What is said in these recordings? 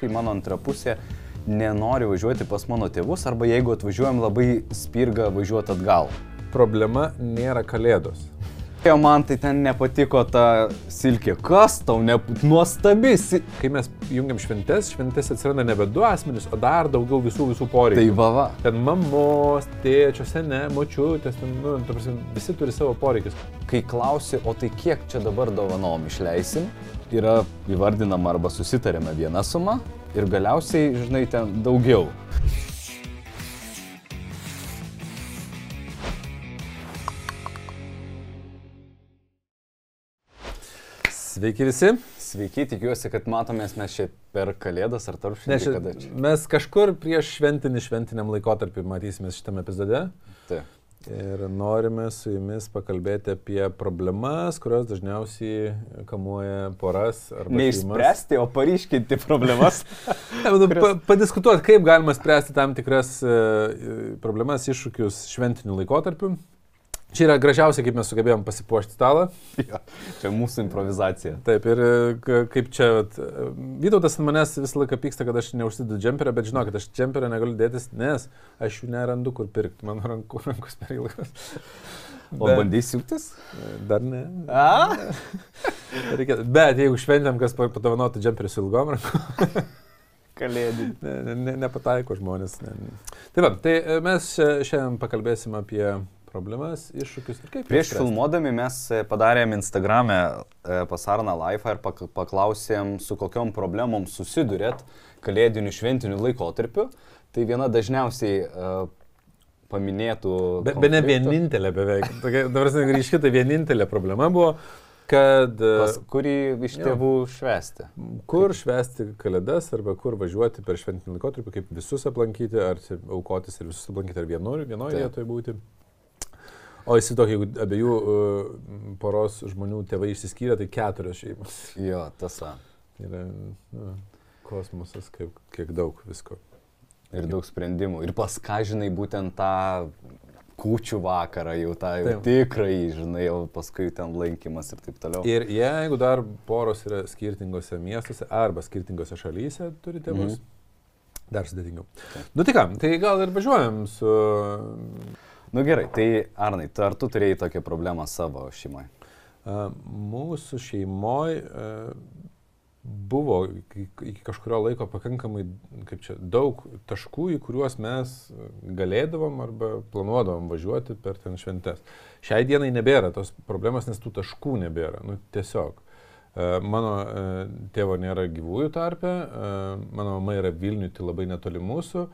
kai mano antra pusė nenori važiuoti pas mano tėvus, arba jeigu atvažiuojam labai spirga važiuoti atgal. Problema nėra kalėdos. Man tai ten nepatiko ta silkė. Kas tau ne... nuostabi? si- Kai mes jungiam šventes, šventes atsiranda nebe du asmenys, o dar daugiau visų visų poreikių. Tai va va. Ten mamos, tėčio, sene, močiutės, ten, nu, prasme, visi turi savo poreikius. Kai klausi, o tai kiek čia dabar dovanom išleisim, yra įvardinama arba susitarėme viena suma ir galiausiai, žinai, ten daugiau. Sveiki visi. Sveiki, tikiuosi, kad matomės mes čia per kalėdas ar tarp švenčių kada čia. mes kažkur prieš šventinį šventiniam laikotarpį matysime šitame epizode. Taip. Ir norime su jumis pakalbėti apie problemas, kurios dažniausiai kamuoja poras arba šeimas. Neišspręsti, o paryškinti problemas. Ne, bet pa, padiskutuoti, kaip galima spręsti tam tikras e, problemas, iššūkius šventiniu laikotarpiu. Čia yra gražiausia, kaip mes sugebėjom pasipuošti stalą. jo, čia mūsų improvizacija. Taip, ir e, kaip čia, e, Vytautas manęs visą laiką pyksta, kad aš neužsidedu džemperio, bet žinokit, aš džemperio negaliu dėtis, nes aš jų nerandu, kur pirkti, mano rankų, rankos per ilgas. O bet... bandys siūtis? Dar ne. A? Reikia, bet jeigu šventėm, kas pa- padovanotų džemperį su ilgom rankom, Kalėdį. ne, ne, ne, nepataiko žmonės. Ne, ne. Tai va, tai e, mes šia- šiandien pakalbėsim apie problemas, iššūkius ir kaip. Prieš filmuodami mes e, padarėm Instagram'e e, pasarną live ir pak- paklausėm, su kokiom problemom susidurėt kalėdiniu šventiniu laikotarpiu. Tai viena dažniausiai e, paminėtų. Be, be ne vienintelė beveik. Dabar grįžti, tai vienintelė problema buvo, kad Pas kurį iš tėvų švesti. kur švesti kalėdas arba kur važiuoti per šventinį laikotarpį, kaip visus aplankyti, ar aukotis ir visus aplankyti, ar vienoje vienoje vietoje būti. O įsivaizduok, jeigu abiejų uh, poros žmonių tėvai išsiskyrė, tai keturios šeimos. Jo, tiesa. Yra nu, kosmosas, kaip, kiek daug visko. Ir daug sprendimų. Ir pas ką, žinai, būtent tą kūčių vakarą, jau tą jau tikrai, žinai, jau paskui ten lankymas ir taip toliau. Ir jeigu dar poros yra skirtingose miestuose arba skirtingose šalyse turi tėvus, Mhm. dar sudėtingiau. Nu tai ką, tai gal ir važiuojam su... Nu gerai, tai Arnai, tu ar tu turėjai tokią problemą savo šeimoje? Mūsų šeimoje buvo iki kažkurio laiko pakankamai, čia, daug taškų, į kuriuos mes galėdavom arba planuodavom važiuoti per ten šventes. Šiai dienai nebėra tos problemos, nes tų taškų nebėra. Nu, tiesiog. E, Mano e, tėvo nėra gyvųjų tarpe, e, mano mama yra Vilniuje, tai labai netoli mūsų.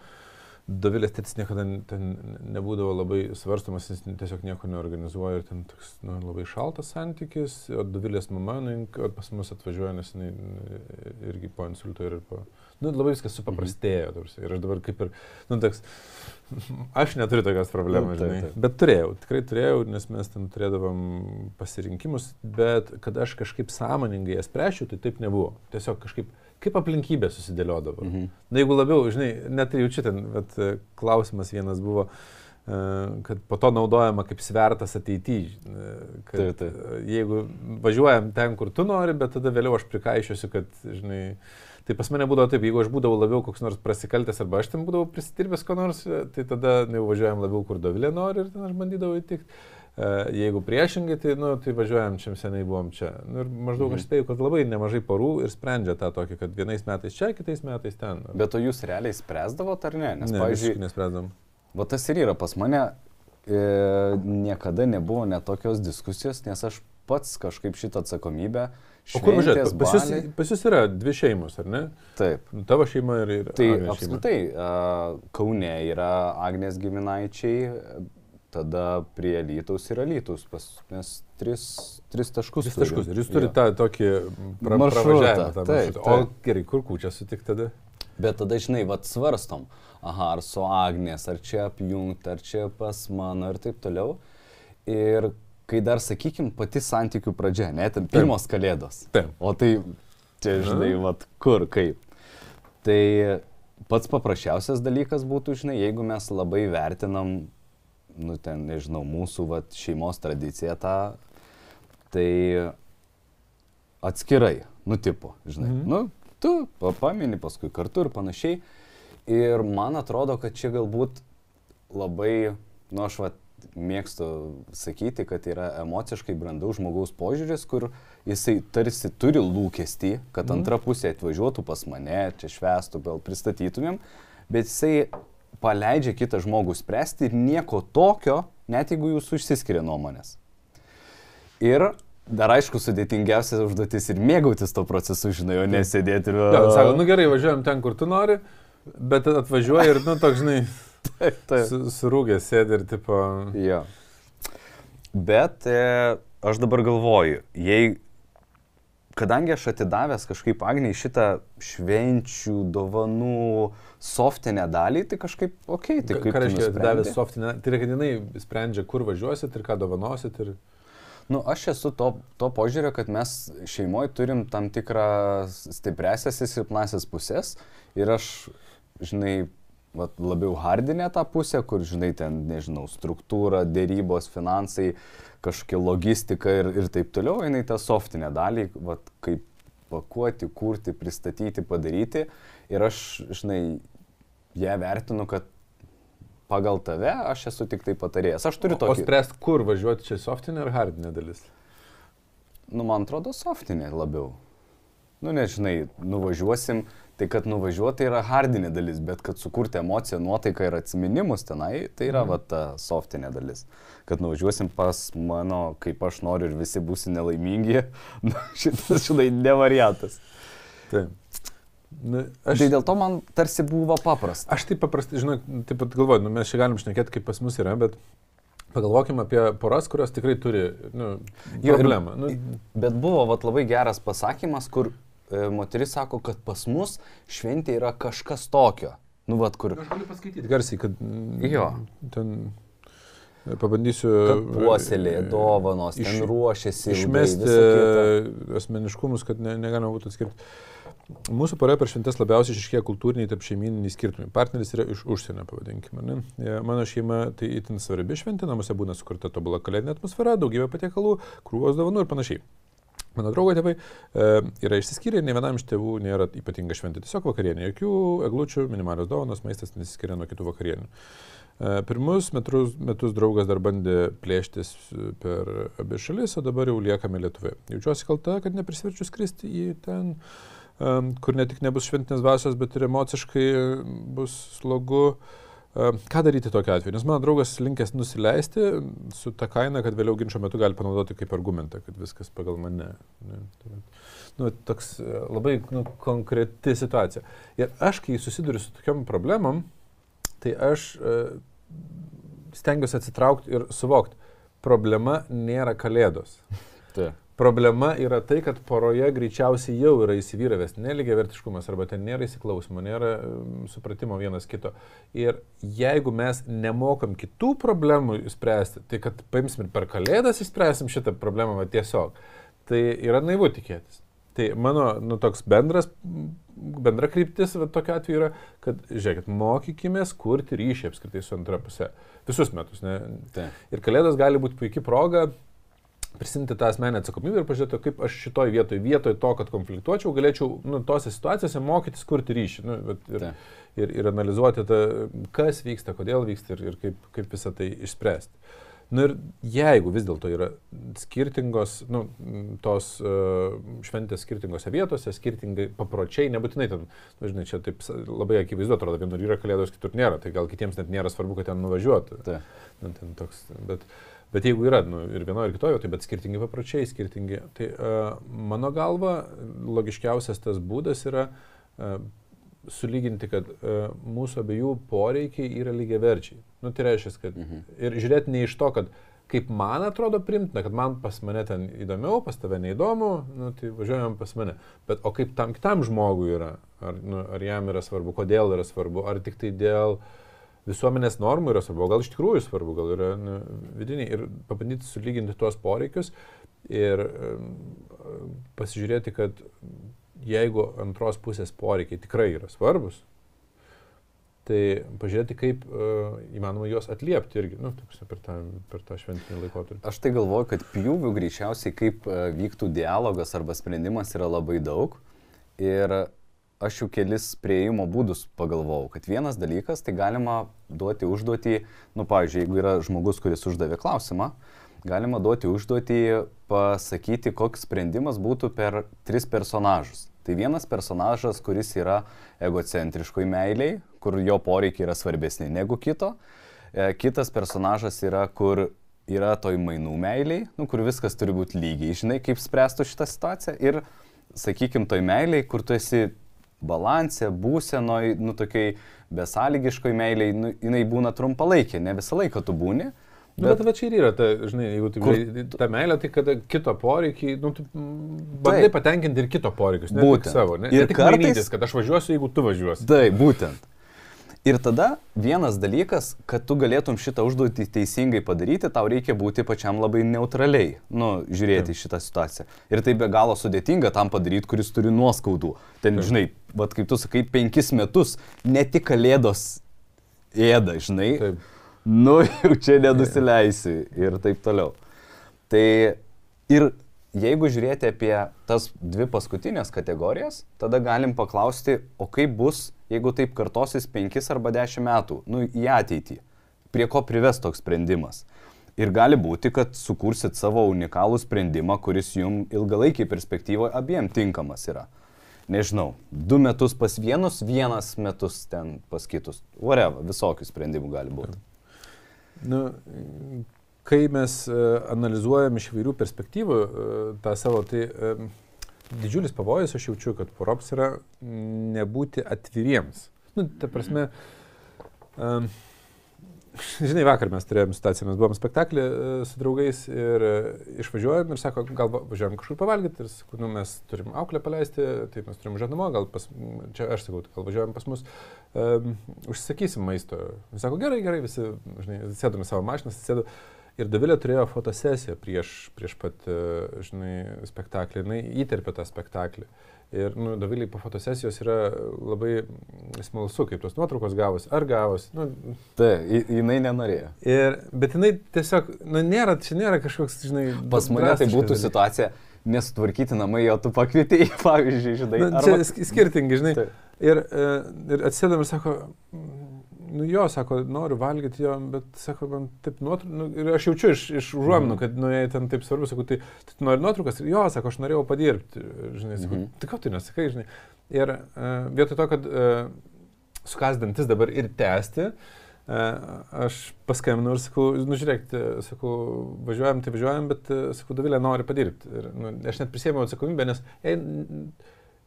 Dovilės tėtis niekada ten nebūdavo labai svarstomas, jis tiesiog nieko neorganizuoja ir ten toks nu, labai šaltas santykis, o Dovilės mama nu, pas mus atvažiuoja, nes jinai irgi po insulto ir po... Nu, labai viskas supaprastėjo, mhm. ir aš dabar kaip ir, nu, toks, aš neturiu tokios problemos, Nu, taip, žinai, taip. bet turėjau, tikrai turėjau, nes mes ten turėdavom pasirinkimus, bet kad aš kažkaip sąmoningai jas spręšiu, tai taip nebuvo. Tiesiog kažkaip, kaip aplinkybė susidėliodavo. Mhm. Na jeigu labiau, žinai, net ir jaučiu ten, bet klausimas vienas buvo, e, kad po to naudojama kaip svertas ateityje. Kad Taip, taip. e, jeigu važiuojam ten, kur tu nori, bet tada vėliau aš prikaišiuosi, kad, žinai, tai pas mane būdavo taip, jeigu aš būdavau labiau koks nors prasikaltęs arba aš ten būdavau prisitirbęs ko nors, e, tai tada jau važiuojam labiau, kur dovilė nori ir ten aš bandydavau įtikti. E, Jeigu priešingai, tai, nu, tai važiuojam čia seniai buvom čia. Nu, ir maždaug Mhm. aš spėjau, kad labai nemažai porų ir sprendžia tą tokį, kad vienais metais čia, kitais metais ten. Bet o jūs realiai spręsdavot ar ne? Nes, ne, pavyzdžiui, nespręsdam. va tas ir yra pas mane, e, niekada nebuvo netokios diskusijos, nes aš pats kažkaip šitą atsakomybę. O kur važiuojate? Pas, jūs- pas jūs yra dvi šeimos, ar ne? Taip. Nu, Tavo šeima ir... ir Tai apskritai, a, Kaune yra Agnės giminaičiai, tada prie Lytaus yra Lytaus, pas mes tris, tris taškus. Tris taškus. Ir jūs turite tą tokį pra, Maršrutą, taip, maršrutą. O taip. gerai, kur kūčia sutik tada? Bet tada, žinai, vad svarstom, aha, ar su Agnės, ar čia apjungti, ar čia pas mano ir taip toliau. Ir kai dar, sakykim, pati santykių pradžia, net pirmos kalėdos. Taip. O tai, čia, žinai, Na. vad kur, kaip. Tai pats paprasčiausias dalykas būtų, žinai, jeigu mes labai vertinam, nu ten, nežinau, mūsų vat, šeimos tradiciją tą, tai atskirai, nu tipo, žinai. Mhm. Nu, kartu, pamini, paskui kartu ir panašiai. Ir man atrodo, kad čia galbūt labai, nu aš vat, mėgstu sakyti, kad yra emociškai brandaus žmogaus požiūris, kur jisai tarsi turi lūkestį, kad mhm. antra pusė atvažiuotų pas mane, čia švestų, gal pristatytumėm, bet jisai paleidžia kitą žmogų spręsti ir nieko tokio, net jeigu jūs užsiskiria nuomonės. Ir dar aišku, sudėtingiausia užduotis ir mėgautis to procesu, žinai, o nesėdėti ir... Ja, sako, nu gerai, važiuojam ten, kur tu nori, bet atvažiuoji ir, nu, toks, žinai, taip, taip. surūgęs sėdi ir tipo... Jo. Bet e, aš dabar galvoju, jei kadangi aš atidavęs kažkaip Agniai šitą švenčių, dovanų, softinę dalį, tai kažkaip, okei, okay, tai kaip... Ką reiškia atidavęs softinę? Tai yra, kad jinai sprendžia, kur važiuosit ir ką dovanosit. Ir... Nu, aš esu to, to požiūrio, kad mes šeimoje turim tam tikrą stipresias ir silpnasias pusės ir aš, žinai, vat, labiau hardinę tą pusę, kur, žinai, ten, nežinau, struktūra, dėrybos, finansai, kažkokia logistika ir, ir taip toliau, jinai tą softinę dalį, vat, kaip pakuoti, kurti, pristatyti, padaryti. Ir aš, žinai, ją vertinu, kad pagal tave aš esu tik tai patarėjas. Aš turiu tokį... O spręst, kur važiuoti čia softinė ar hardinė dalis? Nu, man atrodo, softinė labiau. Nu, nežinai, nuvažiuosim, Tai kad nuvažiuoti tai yra hardinė dalis, bet kad sukurti emociją, nuotaiką ir atminimus tenai, tai yra mhm. va ta softinė dalis. Kad nuvažiuosim pas mano, kaip aš noriu ir visi būsi nelaimingi, šitas, žinai, ne variantas. Taip. Nu, aš... Tai dėl to man tarsi buvo paprasta. Aš taip paprastai, žinai, taip pat galvoju, nu, mes čia galim šnekėti, kaip pas mus yra, bet pagalvokime apie poras, kurios tikrai turi nu, problemą. Jo, nu, bet buvo vat, labai geras pasakymas, kur moteris sako, kad pas mus šventė yra kažkas tokio. Nu, vad, kur. Aš galiu paskaityti garsiai, kad... Jo. Ten e, pabandysiu. Puoselė, dovanos, iš, ten ruošiasi. Išmesti asmeniškumus, kad ne, negalima būtų atskirti. Mūsų pora per šventės labiausiai išriškėja kultūriniai tarp šeimininiai skirtumai. Partneris yra iš užsienio, pavadinkime. Ne? E, mano šeima tai itin svarbi šventė, namuose būna sukurta tobula kalėdinė atmosfera, daugybė patiekalų, krūvos dovanų ir panašiai. Mano draugo tėvai e, yra išsiskyrę ir ne vienam iš tėvų nėra ypatinga šventė. Tiesiog vakarienė. Jokių eglučių, minimalios dovanos, maistas nesiskiria nuo kitų vakarienių. E, pirmus metus, metus draugas dar bandė plėštis per abi šalis, o dabar jau liekame Lietuvoje. Jaučiuosi kalta, kad neprisverčiu skristi į ten, e, kur ne tik nebus šventinės dvasios, bet ir emociškai bus slogu. E, Ką daryti tokiu atveju? Nes mano draugas linkęs nusileisti su ta kaina, kad vėliau ginčio metu gali panaudoti kaip argumentą, kad viskas pagal mane. Ne, tai, nu, toks e, labai nu, konkreti situacija. Ir aš, kai susiduriu su tokiam problemam, tai aš uh, stengiuosi atsitraukti ir suvokti, problema nėra kalėdos. Tai. Problema yra tai, kad poroje greičiausiai jau yra įsivyravęs neligia vertiškumas arba ten nėra įsiklausimo, nėra supratimo vienas kito. Ir jeigu mes nemokam kitų problemų spręsti, tai kad paimsim ir per kalėdas įspręsim šitą problemą va, tiesiog, tai yra naivu tikėtis. Tai mano nu, toks bendras, bendra kryptis va, tokia atveju yra, kad, žiūrėkit, mokykime kurti ryšį apskritai su antra pusė. Visus metus. Ne? Tai. Ir kalėdos gali būti puikia proga prisimti tą asmenę atsakomybę ir pažiūrėti, kaip aš šitoj vietoj, vietoj to, kad konfliktuočiau, galėčiau nu, tose situacijose mokytis kurti ryšį nu, ir, ir, ir analizuoti, tą, kas vyksta, kodėl vyksta ir, ir kaip, kaip visą tai išspręsti. Na nu, ir jeigu vis dėlto yra skirtingos, nu, tos uh, šventės skirtingose vietose, skirtingai papročiai, nebūtinai ten, nu, žinai, čia taip labai akivaizdu atrodo, vienur yra kalėdos, kitur nėra, tai gal kitiems net nėra svarbu, kad ten nuvažiuotų. Tai. Nu, ten toks, bet, uh, Bet jeigu yra nu, ir vienoje, ir kitoje, tai bet skirtingi papročiai, skirtingi. Tai uh, mano galva, logiškiausias tas būdas yra uh, sulyginti, kad uh, mūsų abiejų poreikiai yra lygiaverčiai. Nu, tai reiškia, kad mhm. ir žiūrėti ne iš to, kad kaip man atrodo primtina, kad man pas mane ten įdomiau, pas tave neįdomu, nu, tai važiuojam pas mane. Bet o kaip tam kitam žmogui yra, ar, nu, ar jam yra svarbu, kodėl yra svarbu, ar tik tai dėl uh, visuomenės normų yra svarbu, gal iš tikrųjų svarbu, gal yra nu, vidiniai ir pabandyti sulyginti tuos poreikius ir um, pasižiūrėti, kad jeigu antros pusės poreikiai tikrai yra svarbus, tai pažiūrėti, kaip uh, įmanoma juos atliepti irgi, nu, taip, per, tą, per tą šventinį laikotarpį. Aš tai galvoju, kad pjūvių greičiausiai, kaip uh, vyktų dialogas arba sprendimas yra labai daug. Ir aš jau kelis prieimo būdus pagalvojau, kad vienas dalykas, tai galima duoti užduotį, nu, pavyzdžiui, jeigu yra žmogus, kuris uždavė klausimą, galima duoti užduotį pasakyti, koks sprendimas būtų per tris personažus. Tai vienas personažas, kuris yra egocentriškoj meiliai, kur jo poreikiai yra svarbesni negu kito. E, kitas personažas yra, kur yra toj mainų meiliai, nu, kur viskas turi būti lygiai, žinai, kaip spręstų šitą situaciją. Ir, sakykime, toj meiliai, kur tu esi balansė, būsenoj, nu, tokiai besąlygiškoj meiliai, nu, jinai būna trumpalaikė, ne visą laiką tu būni. Bet, bet va čia ir yra, ta, žinai, jeigu tu kur... ta meilė, tai kada kito poreikiai, nu, tu bandai patenkinti ir kito poreikius, ne būtent savo, ne? Ir ne kartais, mainytis, kad aš važiuosiu, jeigu tu važiuosi. Taip, būtent. Ir tada vienas dalykas, kad tu galėtum šitą užduotį teisingai padaryti, tau reikia būti pačiam labai neutraliai, nu, žiūrėti į šitą situaciją. Ir tai be galo sudėtinga tam padaryti, kuris turi nuoskaudų. Ten, Taip. žinai, vad kaip tu sakai, penkis metus ne tik kalėdos ėda, žinai. Taip. Nu, jau čia nenusileisi ir taip toliau. Tai ir jeigu žiūrėti apie tas dvi paskutinės kategorijas, tada galim paklausti, o kaip bus jeigu taip kartosis 5 arba 10 metų, nu, į ateitį, prie ko prives toks sprendimas. Ir gali būti, kad sukursit savo unikalų sprendimą, kuris jums ilgalaikiai perspektyvoje abiem tinkamas yra. Nežinau, du metus pas vienus, vienas metus ten pas kitus. Whatever, visokių sprendimų gali būti. Nu, kai mes e, analizuojam iš įvairių perspektyvų e, tą savo, tai didžiulis pavojus aš jaučiu, kad poroms yra nebūti atviriems. Nu, ta prasme, um, Žinai, vakar mes turėjom situaciją, mes buvom spektaklį su draugais ir išvažiuojam ir sako, gal važiuojam kažkur pavalgyti ir sakau, nu, mes turim auklę paleisti, taip mes turim žadamo, gal pas, čia aš sakau, gal važiuojam pas mus, um, užsisakysim maisto. Jis sako, gerai, gerai, visi, žinai, sėdome savo mašiną, sėdome Ir Davilė turėjo fotosesiją prieš, prieš pat, e, žinai, spektaklį, jinai įterpė tą spektaklį. Ir, nu, Davilė po fotosesijos yra labai smalsu, kaip tos nuotraukos gavosi, ar gavosi. Nu, tai, jinai nenorėjo. Ir, bet jinai tiesiog, nu, nėra, čia nėra kažkoks, žinai, pas mane tai būtų dalykai. situacija, nesutvarkyti namai, jo tu pakvietėjai, pavyzdžiui, žinai. Nu, čia arba... skirtingi, žinai. Tai. Ir, e, ir atsėdam ir sako, nu jo, sako, noriu valgyti jo, bet, sako, man taip nuotraukas, nu, ir aš jaučiu iš, iš užuominų, mm. kad, nu, jei ten taip svarbu, sako, tai, tai tu nori nuotraukas, ir jo, sako, aš norėjau padirbti, žinai, sako, -hmm. tai ką tu nesakai, žinai. Ir uh, vietoj to, kad uh, sukasdantis dabar ir tęsti, uh, aš paskambinu ir sakau, nu žiūrėk, sakau, važiuojam, tai važiuojam, bet, sakau, Davilė nori padirbti. Ir, nu, aš net prisėmiau atsakomybę, nes, ei,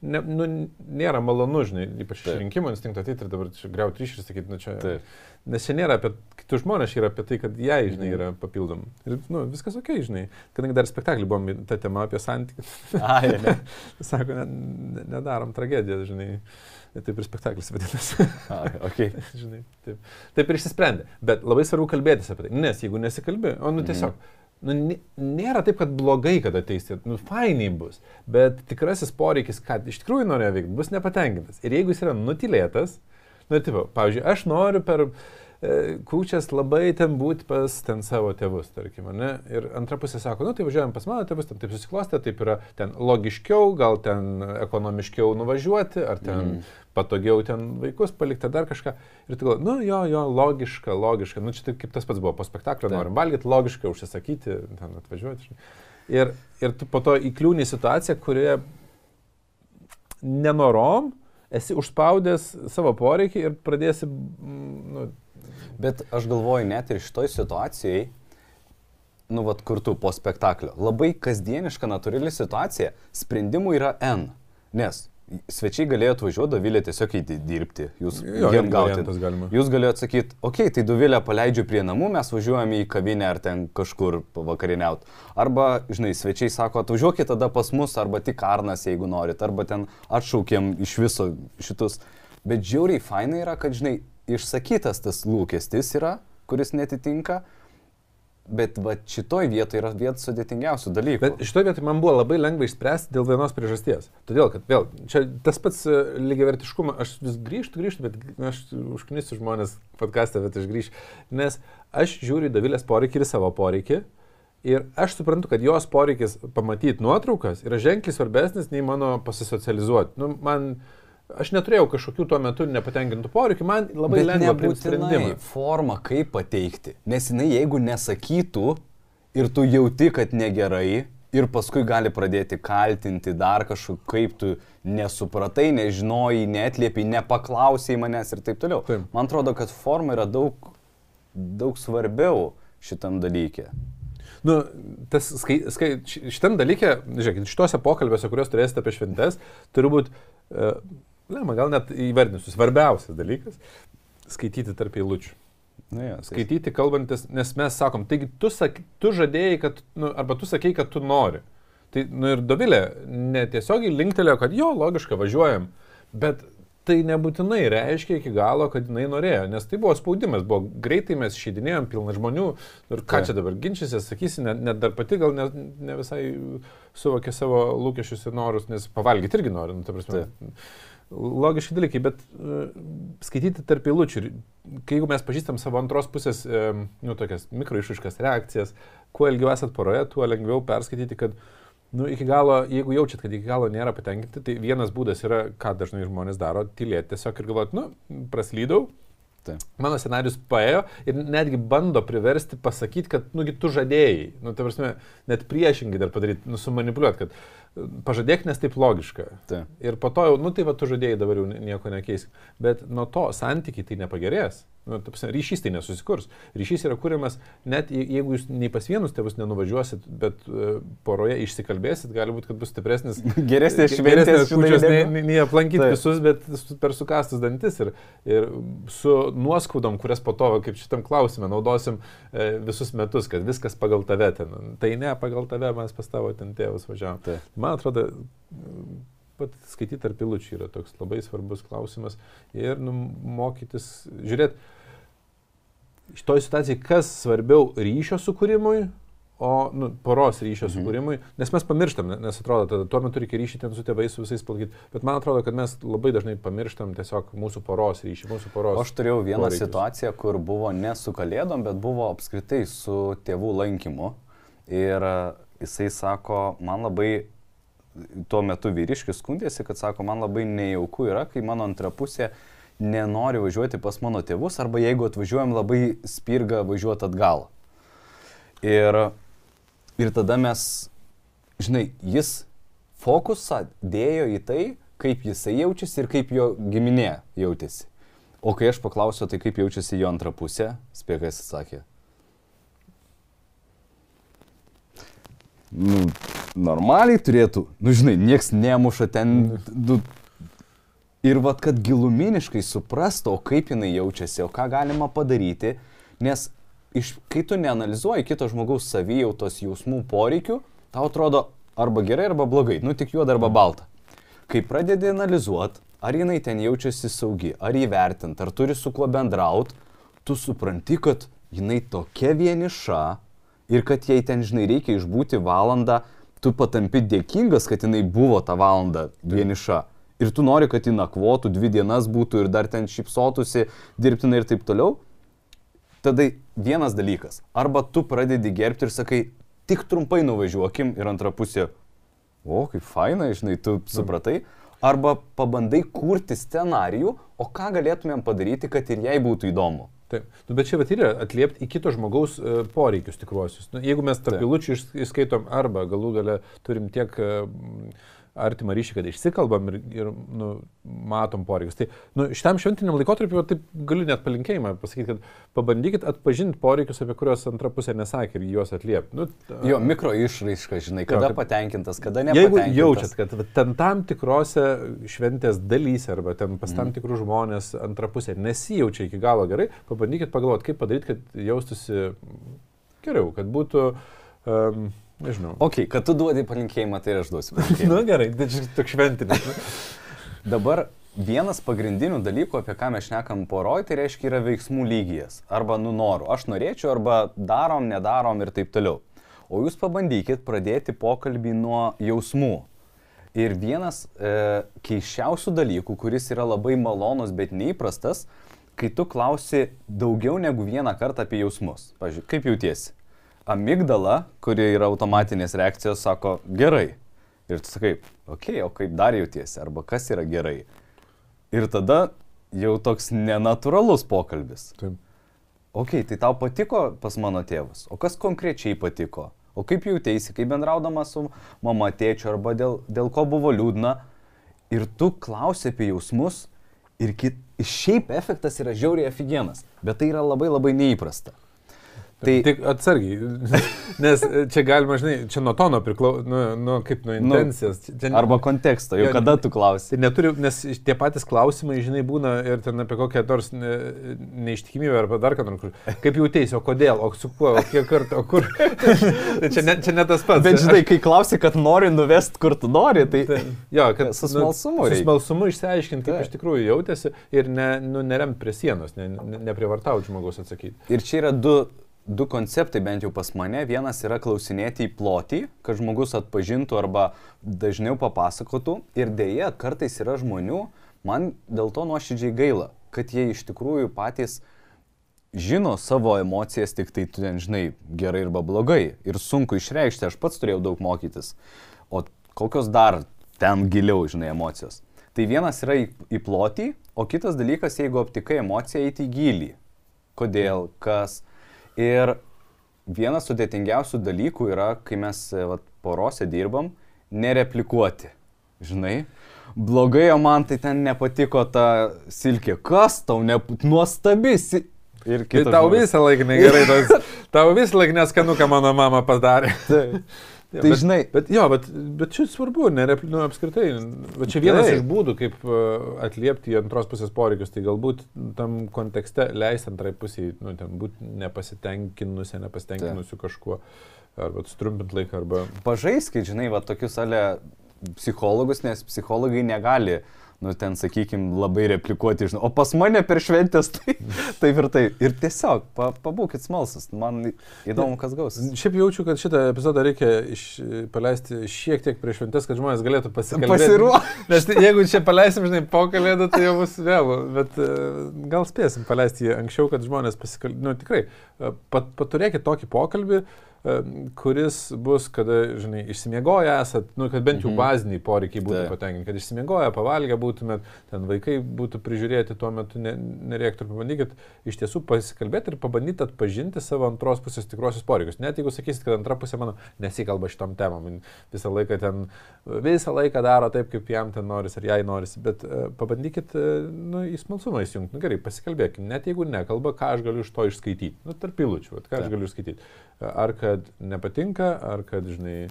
ne, nu, nėra malonu, žinai, ypač iš rinkimų instinkto ateiti ir dabar griauti ryšį ir sakyti, nu čia. Taip. Nes čia nėra apie kitus žmonės, čia yra apie tai, kad jai, žinai, yra papildom. Ir, nu, viskas ok, žinai. Kadangi dar spektaklį buvom tą temą apie santykius. Ai, ne. Sako, ne, nedarom tragediją, žinai. Taip ir spektaklis vadinasi. Ai, ok. žinai, taip. Taip ir išsisprendė. Bet labai svarbu kalbėtis apie tai. Nes jeigu nesikalbė, o nu tiesiog. Mm nu, nėra taip, kad blogai, kad ateisite, nu, fainiai bus, bet tikrasis poreikis, kad iš tikrųjų norėjo veikti, bus nepatenkintas. Ir jeigu jis yra nutilėtas, nu, tipo, pavyzdžiui, aš noriu per e, kūčias labai ten būti pas ten savo tėvus, tarkim, ne? Ir antra pusė sako, nu, tai važiuojam pas mano tėvus, ten taip susiklostė, taip yra ten logiškiau, gal ten ekonomiškiau nuvažiuoti, ar ten mm patogiau ten vaikus palikti, dar kažką. Ir tu galvoji, nu jo, jo, logiška, logiška. Nu čia taip kaip tas pats buvo po spektaklio, norim valgyti, logiška užsisakyti, ten atvažiuoti. Ir, ir tu po to įkliūni situaciją, kurioje nenorom esi užspaudęs savo poreikį ir pradėsi... Nu, Bet aš galvoju, net ir šitoj situacijai, nu, vad kur tu po spektaklio, labai kasdieniška, natūrali situacija, sprendimų yra N. Nes svečiai galėjo atvažiuoti, Dovilė tiesiog įti dirbti, jūs jo, jiem gauti. Jūs galėjote sakyti, okei, okay, tai Dovilę paleidžiu prie namų, mes važiuojame į kavinę ar ten kažkur vakarieniauti. Arba, žinai, svečiai sako, atvažiuokit tada pas mus, arba tik Arnas, jeigu norit, arba ten atšaukiam iš viso šitus. Bet žiauriai fainai yra, kad, žinai, išsakytas tas lūkestis yra, kuris netitinka Bet va šitoj vietoje yra vienas sudėtingiausių dalykų. Bet šitoj vietoje man buvo labai lengva išspręsti dėl vienos priežasties. Todėl, kad vėl, čia tas pats e, lygiavertiškumas, aš vis grįžtu, grįžtu, bet aš užknisiu žmonės podcast'e, bet aš grįžtu. Nes aš žiūriu į Davilės poreikį ir savo poreikį. Ir aš suprantu, kad jos poreikis pamatyti nuotraukas yra ženkliai svarbesnis nei mano pasisocializuoti. Nu, man aš neturėjau kažkokių tuo metu nepatenkintų poreikių, man labai Bet lengva priimti sprendimą. forma, kaip pateikti. Nes jinai, jeigu nesakytų ir tu jauti, kad negerai, ir paskui gali pradėti kaltinti dar kažkaip, kaip tu nesupratai, nežinojai, netliepiai, nepaklausai manęs ir taip toliau. Taip. Man atrodo, kad forma yra daug, daug svarbiau šitam dalykė. Nu, tas skai, skai, ši- šitam dalykė, žiūrėkit, šituose pokalbiuose, kuriuos turėsite apie šventes, turi būti, uh, ne, man gal net įvardinsiu, svarbiausias dalykas - skaityti tarp eilučių. Nu, jo, tai- Skaityti kalbantis, nes mes sakom, taigi tu, sak, tu žadėjai, kad, nu, arba tu sakei, kad tu nori. Tai, nu ir Dovilė netiesiogiai linktelėjo, kad jo, logiška, važiuojam, bet tai nebūtinai reiškia iki galo, kad jinai norėjo, nes tai buvo spaudimas, buvo greitai mes išeidinėjom, pilna žmonių ir ką čia dabar ginčysi, sakysi, net, net dar pati gal ne, ne visai suvokė savo lūkesčius ir norus, nes pavalgyti irgi nori, nu, ta prasme. Logiški dalykai, bet uh, skaityti tarp eilučių, kai jeigu mes pažįstam savo antros pusės, um, nu, tokias mikroišaiškas reakcijas, kuo ilgiau esat poroje, tuo lengviau perskaityti, kad, nu, iki galo, jeigu jaučiat, kad iki galo nėra patenkinti, tai vienas būdas yra, ką dažnai žmonės daro, tylėti tiesiog ir galvoti, nu, praslydau, Taip. mano scenarius paėjo ir netgi bando priversti pasakyti, kad, nugi, tu žadėjai, nu, ta prasme, net priešingai dar padaryti, nu, sumanipuliuoti, kad pažadėk, nes taip logiška. Taip. Ir po to jau, nu tai va, tu žadėjai dabar jau nieko nekeis. Bet nuo to santykiai tai nepagerės. Nu, ta prasme, ryšys tai nesusikurs. Ryšys yra kūriamas, net je- jeigu jūs nei pas vienus tėvus nenuvažiuosit, bet uh, poroje išsikalbėsit, gali būti, kad bus stipresnis. Geresnės ge- šventės, geresnės žinai, kūčios, nei, aplankyti Taip. visus, bet per sukastus dantis. Ir, ir su nuoskaudom, kurias po to, kaip šitam klausime, naudosim e, visus metus, kad viskas pagal tave ten. Tai ne, pagal tave mes pas tavo ten tėvus važiavom. Taip. Man atrodo, pat skaityti tarp pilučių yra toks labai svarbus klausimas ir nu, mokytis, žiūrėt, šitoj situacijai, kas svarbiau ryšio sukūrimui, o nu, poros ryšio Mhm. sukūrimui, nes mes pamirštam, ne- nes atrodo, tada tuo metu reikia ryšį ten su tėvais, su visais palaikyti, bet man atrodo, kad mes labai dažnai pamirštam tiesiog mūsų poros ryšį, mūsų poros. Aš turėjau vieną poreikius. situaciją, kur buvo ne su kalėdom, bet buvo apskritai su tėvų lankymu. Ir e, jisai sako, man labai, tuo metu vyriškis skundėsi, kad sako, man labai nejauku yra, kai mano antra pusė nenori važiuoti pas mano tėvus, arba jeigu atvažiuojam labai spirga važiuoti atgal. Ir, ir tada mes, žinai, jis fokusą dėjo į tai, kaip jisai jaučiasi ir kaip jo giminė jautėsi. O kai aš paklausiau, tai kaip jaučiasi jo antra pusė, spėkas atsakė. Nu, normaliai turėtų, nu žinai, nieks nemuša ten. Du, ir vad, kad giluminiškai suprastų, o kaip jinai jaučiasi, o ką galima padaryti, nes iš, kai tu neanalizuoji kito žmogaus savijautos jausmų poreikių, tau atrodo arba gerai, arba blogai, nu tik juoda arba balta. Kai pradedi analizuoti, ar jinai ten jaučiasi saugi, ar įvertint, ar turi su kuo bendraut, tu supranti, kad jinai tokia vieniša ir kad jai ten, žinai, reikia išbūti valandą, tu patampi dėkingas, kad jinai buvo tą valandą vieniša. Ir tu nori, kad ji nakvotų, dvi dienas būtų ir dar ten šypsotųsi, dirbtinai ir taip toliau. Tada vienas dalykas. Arba tu pradedi gerbti ir sakai, tik trumpai nuvažiuokim ir antra pusė, o kaip faina, žinai, tu supratai. Arba pabandai kurti scenarijų, o ką galėtumėm padaryti, kad ir jai būtų įdomu. Taip, nu, bet čia vat yra atliepti į kito žmogaus uh, poreikius tikruosius. Nu, jeigu mes tarp Taip. pilučių išskaitom arba galų gale turim tiek uh, artimą ryšį, kad išsikalbam ir, ir nu, matom poreikius. Tai nu, šitam šventiniam laikotarpiu taip galiu net palinkėjimą pasakyti, kad pabandykit atpažinti poreikius, apie kuriuos antra pusė nesakė ir juos atliepti. Nu, Jo, mikro išraiška, žinai, kada Jo, kad- patenkintas, kada Jeigu nepatenkintas. jaučiat, kad ten tam tikrose šventės dalyse arba ten pas Mhm. tam tikrus žmonės antra pusė nesijaučia iki galo gerai, pabandykit pagalvoti, kaip padaryti, kad jaustųsi geriau, kad būtų, um, nežinau. Ok, kad tu duodi palinkėjimą, tai ir aš duosiu. Na palinkėjimą. gerai, tai čia toks šventinis. Dabar vienas pagrindinių dalykų, apie ką mes šnekam poroj, tai reiškia yra veiksmų lygijas. Arba nu noriu, aš norėčiau, arba darom, nedarom ir taip toliau. O jūs pabandykit pradėti pokalbį nuo jausmų. Ir vienas e, keiščiausių dalykų, kuris yra labai malonus, bet neįprastas, kai tu klausi daugiau negu vieną kartą apie jausmus. Pavyzdžiui, kaip jautiesi? Amigdala, kuri yra automatinės reakcijos, sako gerai. Ir tu sakai, okei, okay, o kaip dar jautiesi? Arba kas yra gerai? Ir tada jau toks nenatūralus pokalbis. Taip. Ok, tai tau patiko pas mano tėvus. O kas konkrečiai patiko? O kaip jautėsi, kai bendraudama su mama tėčiu arba dėl, dėl ko buvo liūdna. Ir tu klausi apie jausmus ir kit, šiaip efektas yra žiauriai afigienas. Bet tai yra labai labai neįprasta. Tai tik atsargiai, nes čia galima, žinai, čia nuo tono priklauso, nu, nu, kaip nuo intencijos. Čia, arba konteksto, jau kada tu klausi. Tai neturiu, nes tie patys klausimai, žinai, būna ir ten apie kokią nors ne, neištikimybę arba dar ką nors. Kaip jautėsi, o kodėl, o su kuo, o kiek kartų, o kur. tai čia ne, čia ne tas pats. Bet žinai, kai klausi, kad nori nuvest, kur tu nori, tai... tai jo, kad su smalsumu. Nu, su smalsumu išsiaiškinti, kaip tai. iš tikrųjų jautėsi ir ne, nu, neremt prie sienos, ne, ne, neprivartauti žmogus atsakyti. Ir čia yra du du konceptai bent jau pas mane. Vienas yra klausinėti į plotį, kad žmogus atpažintų arba dažniau papasakotų. Ir dėja, kartais yra žmonių, man dėl to nuoširdžiai gaila, kad jie iš tikrųjų patys žino savo emocijas, tik tai tu ten žinai gerai arba blogai. Ir sunku išreikšti, aš pats turėjau daug mokytis. O kokios dar ten giliau, žinai, emocijos. Tai vienas yra į, į plotį, o kitas dalykas, jeigu aptikai emociją, eiti į gilį. Kodėl, kas, Ir vienas sudėtingiausių dalykų yra, kai mes e, vat, porose dirbam, nereplikuoti. Žinai, blogai, o man tai ten nepatiko ta silkė. Kas tau ne... nuostabi silkė? Ir tai tau visą laiką negerai, tau visą laiką neskanu, ką mano mama padarė. Tai. Tai bet, žinai. Bet jo, bet, bet čia svarbu, nerepli, nu, apskritai. Bet čia vienas tai. iš būdų, kaip e, atliepti antros pusės poreikius, tai galbūt tam kontekste leisti antrai pusiai, nu, ten būti nepasitenkinusi, nepasitenkinusi kažkuo, arba trumpinti laiką, arba... Pažaiskit, žinai, va tokius ale psichologus, nes psichologai negali uh, nu ten, sakykime, labai replikuoti, žinau, o pas mane per šventės tai taip ir taip. Ir tiesiog, pa, pabūkit smalsus, man įdomu, kas gausis. Šiaip jaučiu, kad šitą epizodą reikia iš, paleisti šiek tiek prieš šventės, kad žmonės galėtų pasikalbėti. Pasiruošti. Nes tai, jeigu čia paleisim, žinai, po kalėdų, tai jau bus vėlu, bet e, gal spėsim paleisti jį anksčiau, kad žmonės pasikalbėtų. Nu, tikrai, e, pat, paturėkit tokį pokalbį, kuris bus, kada, žinai, išsimiegoję esat, nu, kad bent jau mhm. baziniai poreikiai būtų tai. patenkinti, kad išsimiegoję, pavalgę būtumėt, ten vaikai būtų prižiūrėti tuo metu, ne, nereiktų ir pabandykit iš tiesų pasikalbėti ir pabandyti atpažinti savo antros pusės tikrosius poreikius. Net jeigu sakysit, kad antra pusė mano nesikalba šitom temam, visą laiką ten, visą laiką daro taip, kaip jam ten noris ar jai noris, bet uh, pabandykit, uh, nu, į smalsumą įsijungti, nu gerai, pasikalbėkime, net jeigu nekalba, ką aš galiu iš to išskaityti, nu, tarp pilučių, ką aš galiu išskaityti. Ar kad nepatinka, ar kad, žinai,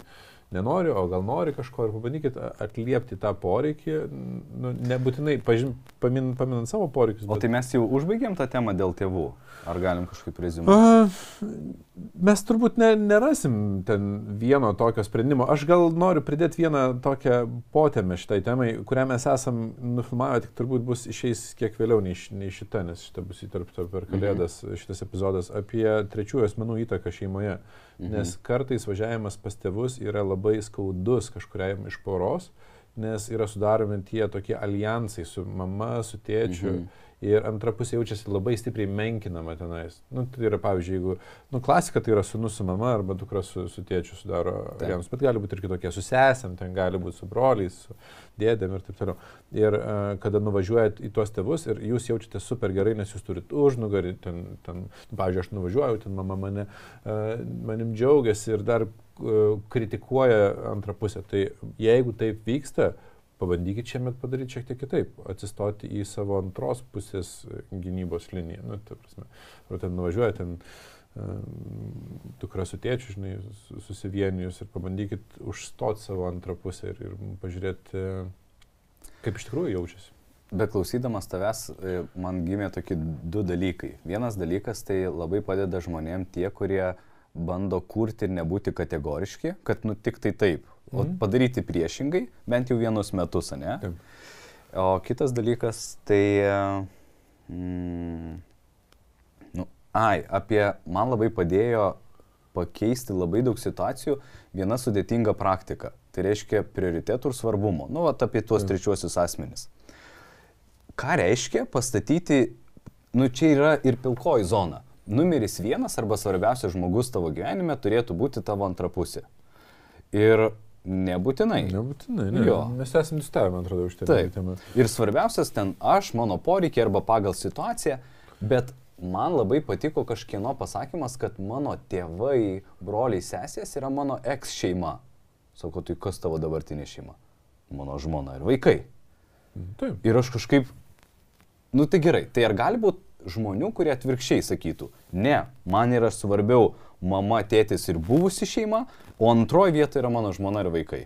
nenori, o gal nori kažko ir pabandykit atliepti tą poreikį, nu, nebūtinai pažin, pamin, paminant savo poreikius. Bet... O tai mes jau užbaigėm tą temą dėl tėvų. Ar galim kažkaip rezumuoti? Mes turbūt ne, nerasim ten vieno tokio sprendimo. Aš gal noriu pridėti vieną tokią potėmę šitai temai, kurią mes esam nufilmavę, tik turbūt bus išeis kiek vėliau nei, nei šita, nes šita bus įtarpta per mhm. kalėdas, mhm. šitas epizodas apie trečiųjų asmenų įtaką šeimoje. Mhm. Nes kartais važiavimas pas tėvus yra labai skaudus kažkuriam iš poros, nes yra sudaromi tie tokie alijansai su mama, su tėčiu. Mhm ir antra pusė jaučiasi labai stipriai menkinama tenais. Nu, tai yra, pavyzdžiui, jeigu, nu, klasika tai yra sunus su mama arba dukra su, su tėčiu sudaro alijansus, bet gali būti ir kitokie, su sesėm, ten gali būti su broliais, su dėdėm ir taip toliau. Ir uh, kada nuvažiuojat į tuos tėvus ir jūs jaučiate super gerai, nes jūs turite užnugarį, ten, ten nu, pavyzdžiui, aš nuvažiuoju, ten mama mane, uh, manim džiaugiasi ir dar uh, kritikuoja antrą pusę. Tai jeigu taip vyksta, uh, pabandykit šiemet padaryti šiek tiek kitaip, atsistoti į savo antros pusės gynybos liniją. Nu, ta prasme, ar ten nuvažiuoja ten dukra su tėčiu, žinai, susivienijus ir pabandykit užstoti savo antrą pusę ir, ir pažiūrėti, kaip iš tikrųjų jaučiasi. Beklausydamas tavęs, e, man gimė tokie du dalykai. Vienas dalykas tai labai padeda žmonėm tie, kurie bando kurti ir nebūti kategoriški, kad nu tik tai taip, o mhm. padaryti priešingai, bent jau vienus metus, ne? Taip. O kitas dalykas, tai... Mm, nu, ai, apie man labai padėjo pakeisti labai daug situacijų viena sudėtinga praktika. Tai reiškia prioritetų ir svarbumo. Nu, vat apie tuos trečiuosius asmenis. Ką reiškia pastatyti, nu čia yra ir pilkoji zona. Numeris vienas arba svarbiausias žmogus tavo gyvenime turėtų būti tavo antra pusė. Ir Nebūtinai. Nebūtinai, ne. Jo. Mes esame nustavę, man atrodo, už tai. Taip. Ir svarbiausias ten aš, mano poreikiai arba pagal situaciją, bet man labai patiko kažkieno pasakymas, kad mano tėvai, broliai, sesės yra mano eks šeima. Sako, tai kas tavo dabartinė šeima? Mano žmona ir vaikai. Taip. Ir aš kažkaip, nu tai gerai, tai ar gali būti žmonių, kurie atvirkščiai sakytų, ne, man yra svarbiau mama, tėtis ir buvusi šeima, o antroji vieta yra mano žmona ir vaikai.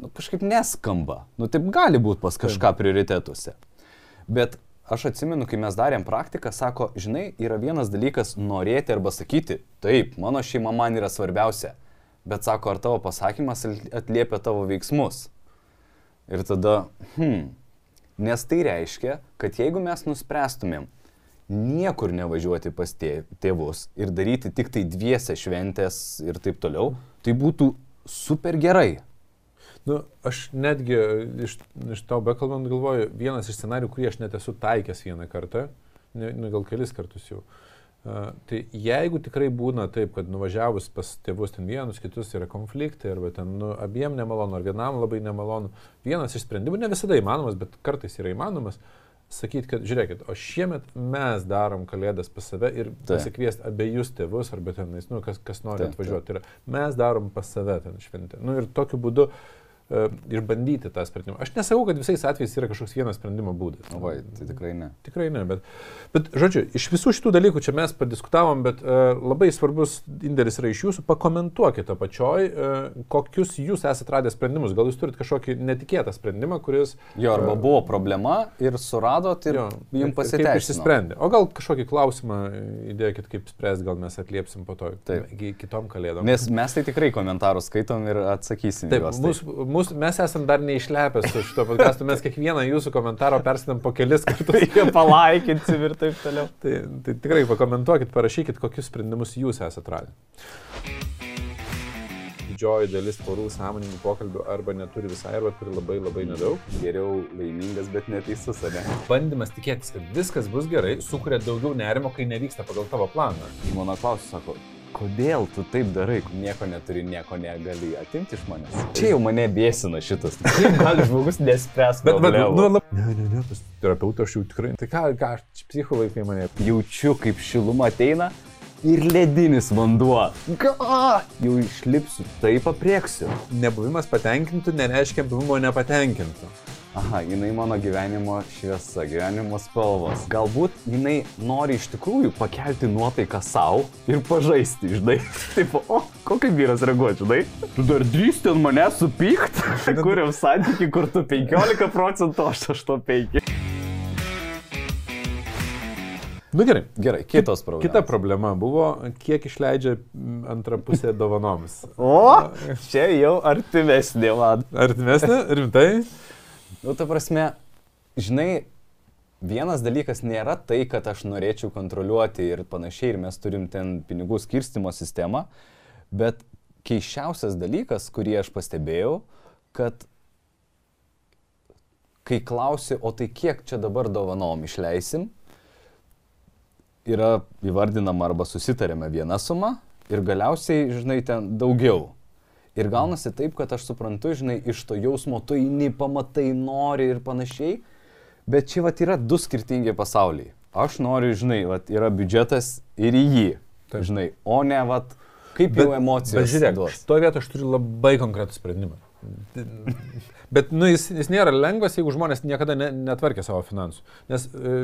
Nu, kažkaip neskamba. Nu, taip gali būti pas kažką prioritetuose. Bet aš atsimenu, kai mes darėm praktiką, sako, žinai, yra vienas dalykas norėti arba sakyti, taip, mano šeima man yra svarbiausia. Bet sako, ar tavo pasakymas atliepia tavo veiksmus? Ir tada, hmm, nes tai reiškia, kad jeigu mes nuspręstumėm niekur nevažiuoti pas tė- tėvus ir daryti tik tai dviese šventės ir taip toliau, tai būtų super gerai. Nu, aš netgi iš, iš tau bekalbant galvoju, vienas iš scenarių, kurį aš net esu taikęs vieną kartą, ne, nu, gal kelis kartus jau. Uh, tai jeigu tikrai būna taip, kad nuvažiavus pas tėvus ten vienus, kitus yra konfliktai, arba ten nu, abiem nemalonu, ar vienam labai nemalonu, vienas iš sprendimų, ne visada įmanomas, bet kartais yra įmanomas, sakyti, kad žiūrėkit, o šiemet mes darom kalėdas pas save ir pasikviesti abiejus tėvus, arba ten, nu, kas, kas nori Taip, atvažiuoti. Tai yra, mes darom pas save ten šventę. Nu, ir tokiu būdu uh, išbandyti tą sprendimą. Aš nesakau, kad visais atvejais yra kažkoks vienas sprendimo būdas. O vai, tai tikrai ne. Tikrai ne, bet, bet, žodžiu, iš visų šitų dalykų čia mes padiskutavom, bet uh, labai svarbus indėlis yra iš jūsų. Pakomentuokite apačioj, uh, kokius jūs esate radę sprendimus. Gal jūs turite kažkokį netikėtą sprendimą, kuris... Jo, arba buvo problema ir suradot ir Jo, jums ir- ir pasiteisino. išsisprendė. O gal kažkokį klausimą įdėkit, kaip spręs, gal mes atliepsim po to Taip. kitom kalėdom. Nes mes tai tikrai komentarus skaitom ir atsakysim. Taip, juos, mus, mus, mes esam dar neišlepę su šito podcastu, mes kiekvieną jūsų komentarą persitam po kelis kartus. Reikia palaikinti ir taip toliau. Tai, tai tikrai pakomentuokit, parašykit, kokius sprendimus jūs esate radę. Didžioji dalis porų sąmoningų pokalbių arba neturi visai, arba turi labai labai nedaug. Geriau laimingas, bet neteisus, ar ne? Bandymas tikėtis, kad viskas bus gerai, sukuria daugiau nerimo, kai nevyksta pagal tavo planą. Žmona klausia, sako, kodėl tu taip darai, nieko neturi, nieko negali atimti iš manęs. Čia jau mane bėsina šitas. Kaip gali žmogus nespręs Bet, bet, nu, lab... Ne, ne, ne, pas terapeutą aš jau tikrai. Tai ką, ką, psicho vaikai mane. Jaučiu, kaip šiluma ateina ir ledinis vanduo. Ką? Jau išlipsiu, taip aprieksiu. Nebuvimas patenkintų nereiškia buvimo nepatenkintų. Aha, jinai mano gyvenimo šviesa, gyvenimo spalvos. Galbūt jinai nori iš tikrųjų pakelti nuotaiką savo ir pažaisti, žinai. Taip, o, kokį vyras reaguoja, žinai? Tu dar drįsti ant mane supykt? Kuriam santyki, kur tu 15 procentų, aš 8,5. Nu gerai. Gerai, kitos problemos. Kita problema buvo, kiek išleidžia antrą pusę dovanoms. O, čia jau artimesnė man. Artimesnė, rimtai? Nu, ta prasme, žinai, vienas dalykas nėra tai, kad aš norėčiau kontroliuoti ir panašiai, ir mes turim ten pinigų skirstimo sistemą, bet keiščiausias dalykas, kurį aš pastebėjau, kad kai klausi, o tai kiek čia dabar dovanom išleisim, yra įvardinama arba susitarėme viena suma ir galiausiai, žinai, ten daugiau. Ir gaunasi taip, kad aš suprantu, žinai, iš to jausmo tu eini, pamatai, nori ir panašiai, bet čia vat yra du skirtingi pasauliai. Aš noriu, žinai, vat yra biudžetas ir į jį, Taip. žinai, o ne, vat, kaip jau emocijos Bet žiūrėk, duos. šitoje vietoje aš turiu labai konkretų sprendimą. Bet nu, jis, jis nėra lengvas, jeigu žmonės niekada ne, netvarkė savo finansų. Nes e,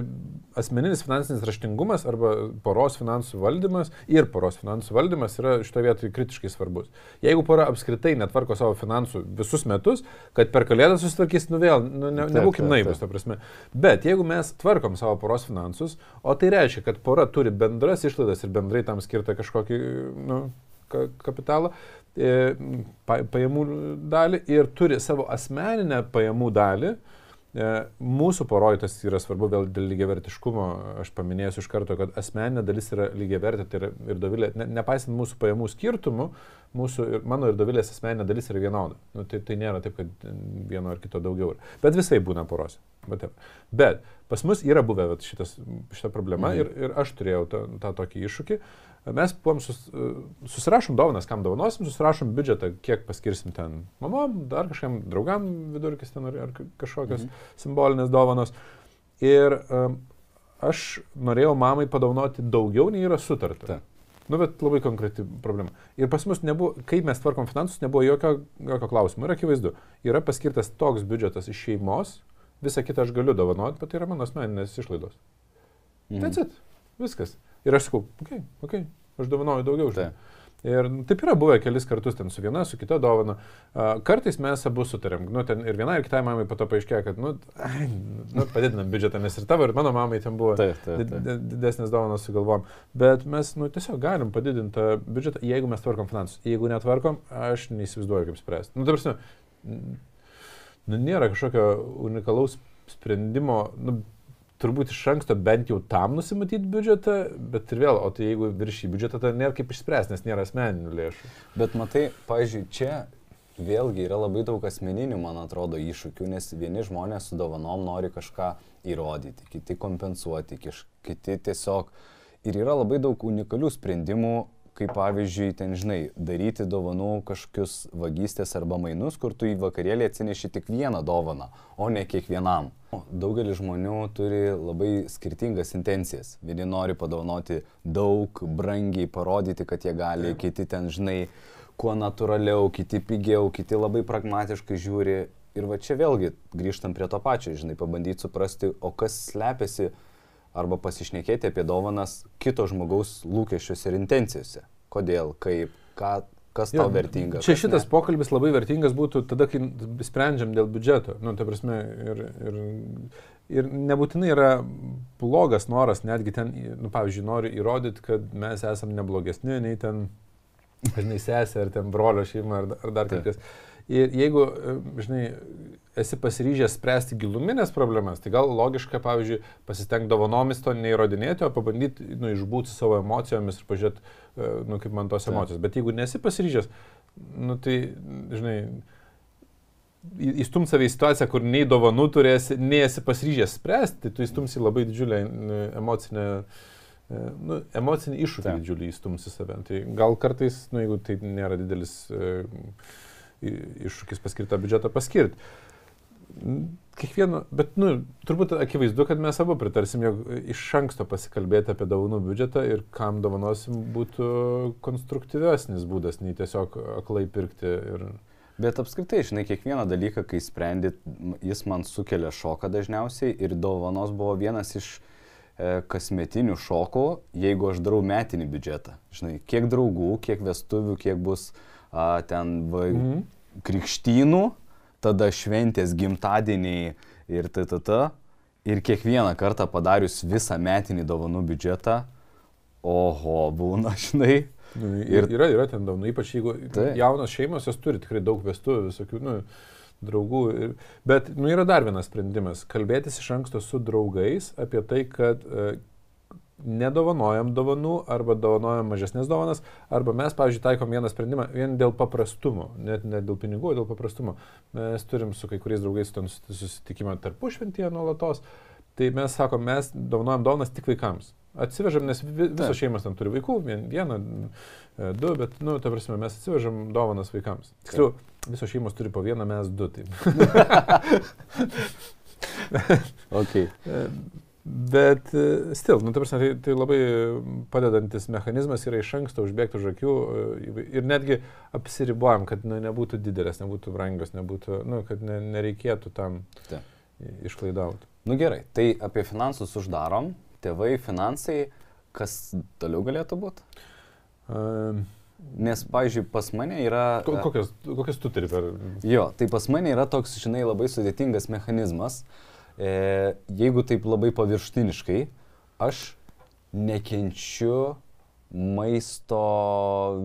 asmeninis finansinis raštingumas arba poros finansų valdymas ir poros finansų valdymas yra šitoje vietoje kritiškai svarbus. Jeigu pora apskritai netvarko savo finansų visus metus, kad per kalėdą susitvarkys, nu vėl, nu, ne, nebūkim naivus, ta prasme. Bet jeigu mes tvarkom savo poros finansus, o tai reiškia, kad pora turi bendras išlaidas ir bendrai tam skirtą kažkokį nu, ka- kapitalą, pajamų dalį ir turi savo asmeninę pajamų dalį. E, Mūsų poroj tas yra svarbu vėl dėl lygiavertiškumo. Aš paminėsiu iš karto, kad asmeninė dalis yra lygiavertė tai yra ir dovilė. Ne, nepaisant mūsų pajamų skirtumų, mūsų ir mano ir dovilės asmeninė dalis yra vienoda. Nu, tai, tai nėra taip, kad vieno ar kito daugiau. yra. Bet visai būna porose. whatever. Bet pas mus yra buvę šitas, šita problema Mhm. ir, ir aš turėjau tą, tą tokį iššūkį. Mes buvom sus, susirašom dovanas, kam dovanosim, susirašom biudžetą, kiek paskirsim ten mamom, dar kažkam draugam vidurkis ten ar, ar kažkokios Mhm. simbolinės dovanos. Ir um, aš norėjau mamai padovanoti daugiau, nei yra sutarta. Taip. Nu, bet labai konkreti problema. Ir pas mus nebuvo, kai mes tvarkom finansus, nebuvo jokio, jokio klausimo. Ir akivaizdu, yra paskirtas toks biudžetas iš šeimos, visą kitą aš galiu dovanoti, bet tai yra mano asmeninės išlaidos. Mhm. That's it. Viskas. Ir aš sakau, okei, okay, okei, okay, aš dovanoju daugiau. žinai. Taip. Ir nu, taip yra buvę kelis kartus ten su viena, su kita dovana. Kartais mes abu sutarėm, nu, ten ir viena, ir kitai mamai po to paaiškėjo, kad, nu, ai, nu padidinam biudžetą, nes ir tavo, ir mano mamai ten buvo Taip, taip, taip. did- didesnės dovanos sugalvom. Bet mes, nu, tiesiog galim padidinti tą biudžetą, jeigu mes tvarkom finansus. Jeigu netvarkom, aš neįsivaizduoju, kaip spręsti. Nu, dabar, nu, nėra kažkokio unikalaus sprendimo, nu, turbūt iš anksto bent jau tam nusimatyti biudžetą, bet ir vėl, o tai jeigu virš į biudžetą, tai nėra kaip išspręsti, nes nėra asmeninių lėšų. Bet matai, pažiūrėjau, čia vėlgi yra labai daug asmeninių, man atrodo, iššūkių, nes vieni žmonės su dovanom nori kažką įrodyti, kiti kompensuoti, kiti tiesiog. Ir yra labai daug unikalių sprendimų, kaip pavyzdžiui, ten, žinai, daryti dovanų kažkokius vagystės arba mainus, kur tu į vakarėlį atsineši tik vieną dovaną, o ne kiekvienam. Daugelis žmonių turi labai skirtingas intencijas. Vieni nori padovanoti daug, brangiai, parodyti, kad jie gali, kiti ten, žinai, kuo natūraliau, kiti pigiau, kiti labai pragmatiškai žiūri. Ir va čia vėlgi grįžtam prie to pačio, žinai, pabandyti suprasti, o kas slepiasi arba pasišnekėti apie dovanas kito žmogaus lūkesčiuose ir intencijose. Kodėl, kaip, ką, kas tau vertinga. Čia šitas ne. pokalbis labai vertingas būtų tada, kai sprendžiam dėl biudžeto. Nu, ta prasme, ir, ir, ir nebūtinai yra blogas noras, netgi ten, nu, pavyzdžiui, nori įrodyti, kad mes esam neblogesni nei ten, žinai, sesė ar ten brolio šeima ar, ar dar kažkas. Ir jeigu, e, žinai, esi pasiryžęs spręsti giluminės problemas, tai gal logiška, pavyzdžiui, pasistengti dovanomis to neįrodinėti, o pabandyti nu, išbūti savo emocijomis ir pažiūrėti, e, nu, kaip man tos emocijos. Bet jeigu nesi pasiryžęs, nu, tai, žinai, į- įstums save į situaciją, kur nei dovanų turėsi, nei esi pasiryžęs spręsti, tai tu įstumsi labai didžiulę nu, emocinę, e, nu, emocinį iššūkį Taip. didžiulį įstumsi save. Tai gal kartais, nu, jeigu tai nėra didelis e, i- iššūkis paskirtą biudžetą paskirti. Kiekvieno, bet, nu, turbūt akivaizdu, kad mes abu pritarsim, jog iš anksto pasikalbėti apie dovanų biudžetą ir kam dovanosim būtų konstruktyvesnis būdas, nei tiesiog aklai pirkti. Ir... Bet apskritai, žinai, kiekvieną dalyką, kai sprendi, jis man sukelia šoką dažniausiai ir dovanos buvo vienas iš e, kasmetinių šokų, jeigu aš darau metinį biudžetą. Žinai, kiek draugų, kiek vestuvių, kiek bus a, ten va, Mhm. krikštynų, tada šventės gimtadieniai ir tt. Ir kiekvieną kartą padarius visą metinį dovanų biudžetą, oho, būna, žinai. Nu, Ir- yra, yra ten daug, nu, ypač jeigu Taip. jaunos šeimos, jos turi tikrai daug vestuvių, visokių, nu, draugų. Ir, bet, nu, yra dar vienas sprendimas - kalbėtis iš anksto su draugais apie tai, kad e, nedovanojam dovanų arba dovanojam mažesnės dovanas, arba mes, pavyzdžiui, taikom vieną sprendimą vien dėl paprastumo, net ne dėl pinigų, dėl paprastumo. Mes turim su kai kuriais draugais ten susitikimą tarpušventyje nuolatos. Tai mes sakom, mes dovanojam dovanas tik vaikams. Atsivežam, nes vi- visos šeimos ten turi vaikų, vien, vieną, e, du, bet, nu, ta prasme, mes atsivežam dovanas vaikams. Tiksliau, visos šeimos turi po vieną, mes du. Taip. Okay. E, Bet e, stil, nu, ta prasme, tai, tai labai padedantis mechanizmas yra iš anksto užbėgti už akių e, ir netgi apsiribuojam, kad nu, nebūtų didelės, nebūtų brangios, nebūtų, nu, kad ne, nereikėtų tam Taip. išlaidauti. Nu gerai, tai apie finansus uždarom. Tėvai, finansai, kas toliau galėtų būti? Um, Nes, pavyzdžiui, pas mane yra... ko- kokias, kokias tu turi per... Jo, tai pas mane yra toks, žinai, labai sudėtingas mechanizmas. E, jeigu taip labai paviršutiniškai, aš nekenčiu maisto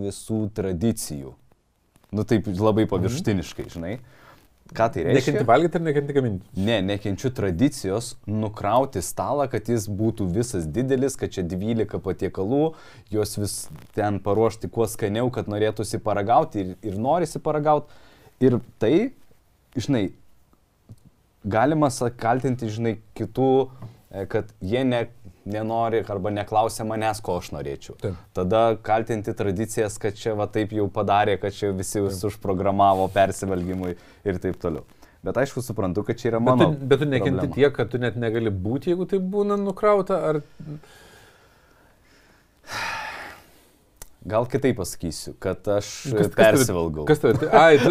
visų tradicijų. Nu taip labai paviršutiniškai, žinai. Ką tai reiškia? Nekenti valgyti ar nekenti gaminti? Ne, nekenčiu tradicijos nukrauti stalą, kad jis būtų visas didelis, kad čia 12 patiekalų, juos vis ten paruošti kuo skaniau, kad norėtųsi paragauti ir, ir norisi paragauti. Ir tai, žinai, galima kaltinti, žinai, kitų, e, kad jie ne, nenori arba neklausia manęs, ko aš norėčiau. Taip. Tada kaltinti tradicijas, kad čia va taip jau padarė, kad čia visi užprogramavo persivalgymui ir taip toliau. Bet aišku, suprantu, kad čia yra Bet mano. tu, bet tu nekenti problema. tiek, kad tu net negali būti, jeigu tai būna nukrauta, ar... Gal kitaip pasakysiu, kad aš Kas- kas persivalgau. Kas tave? Ai, tu,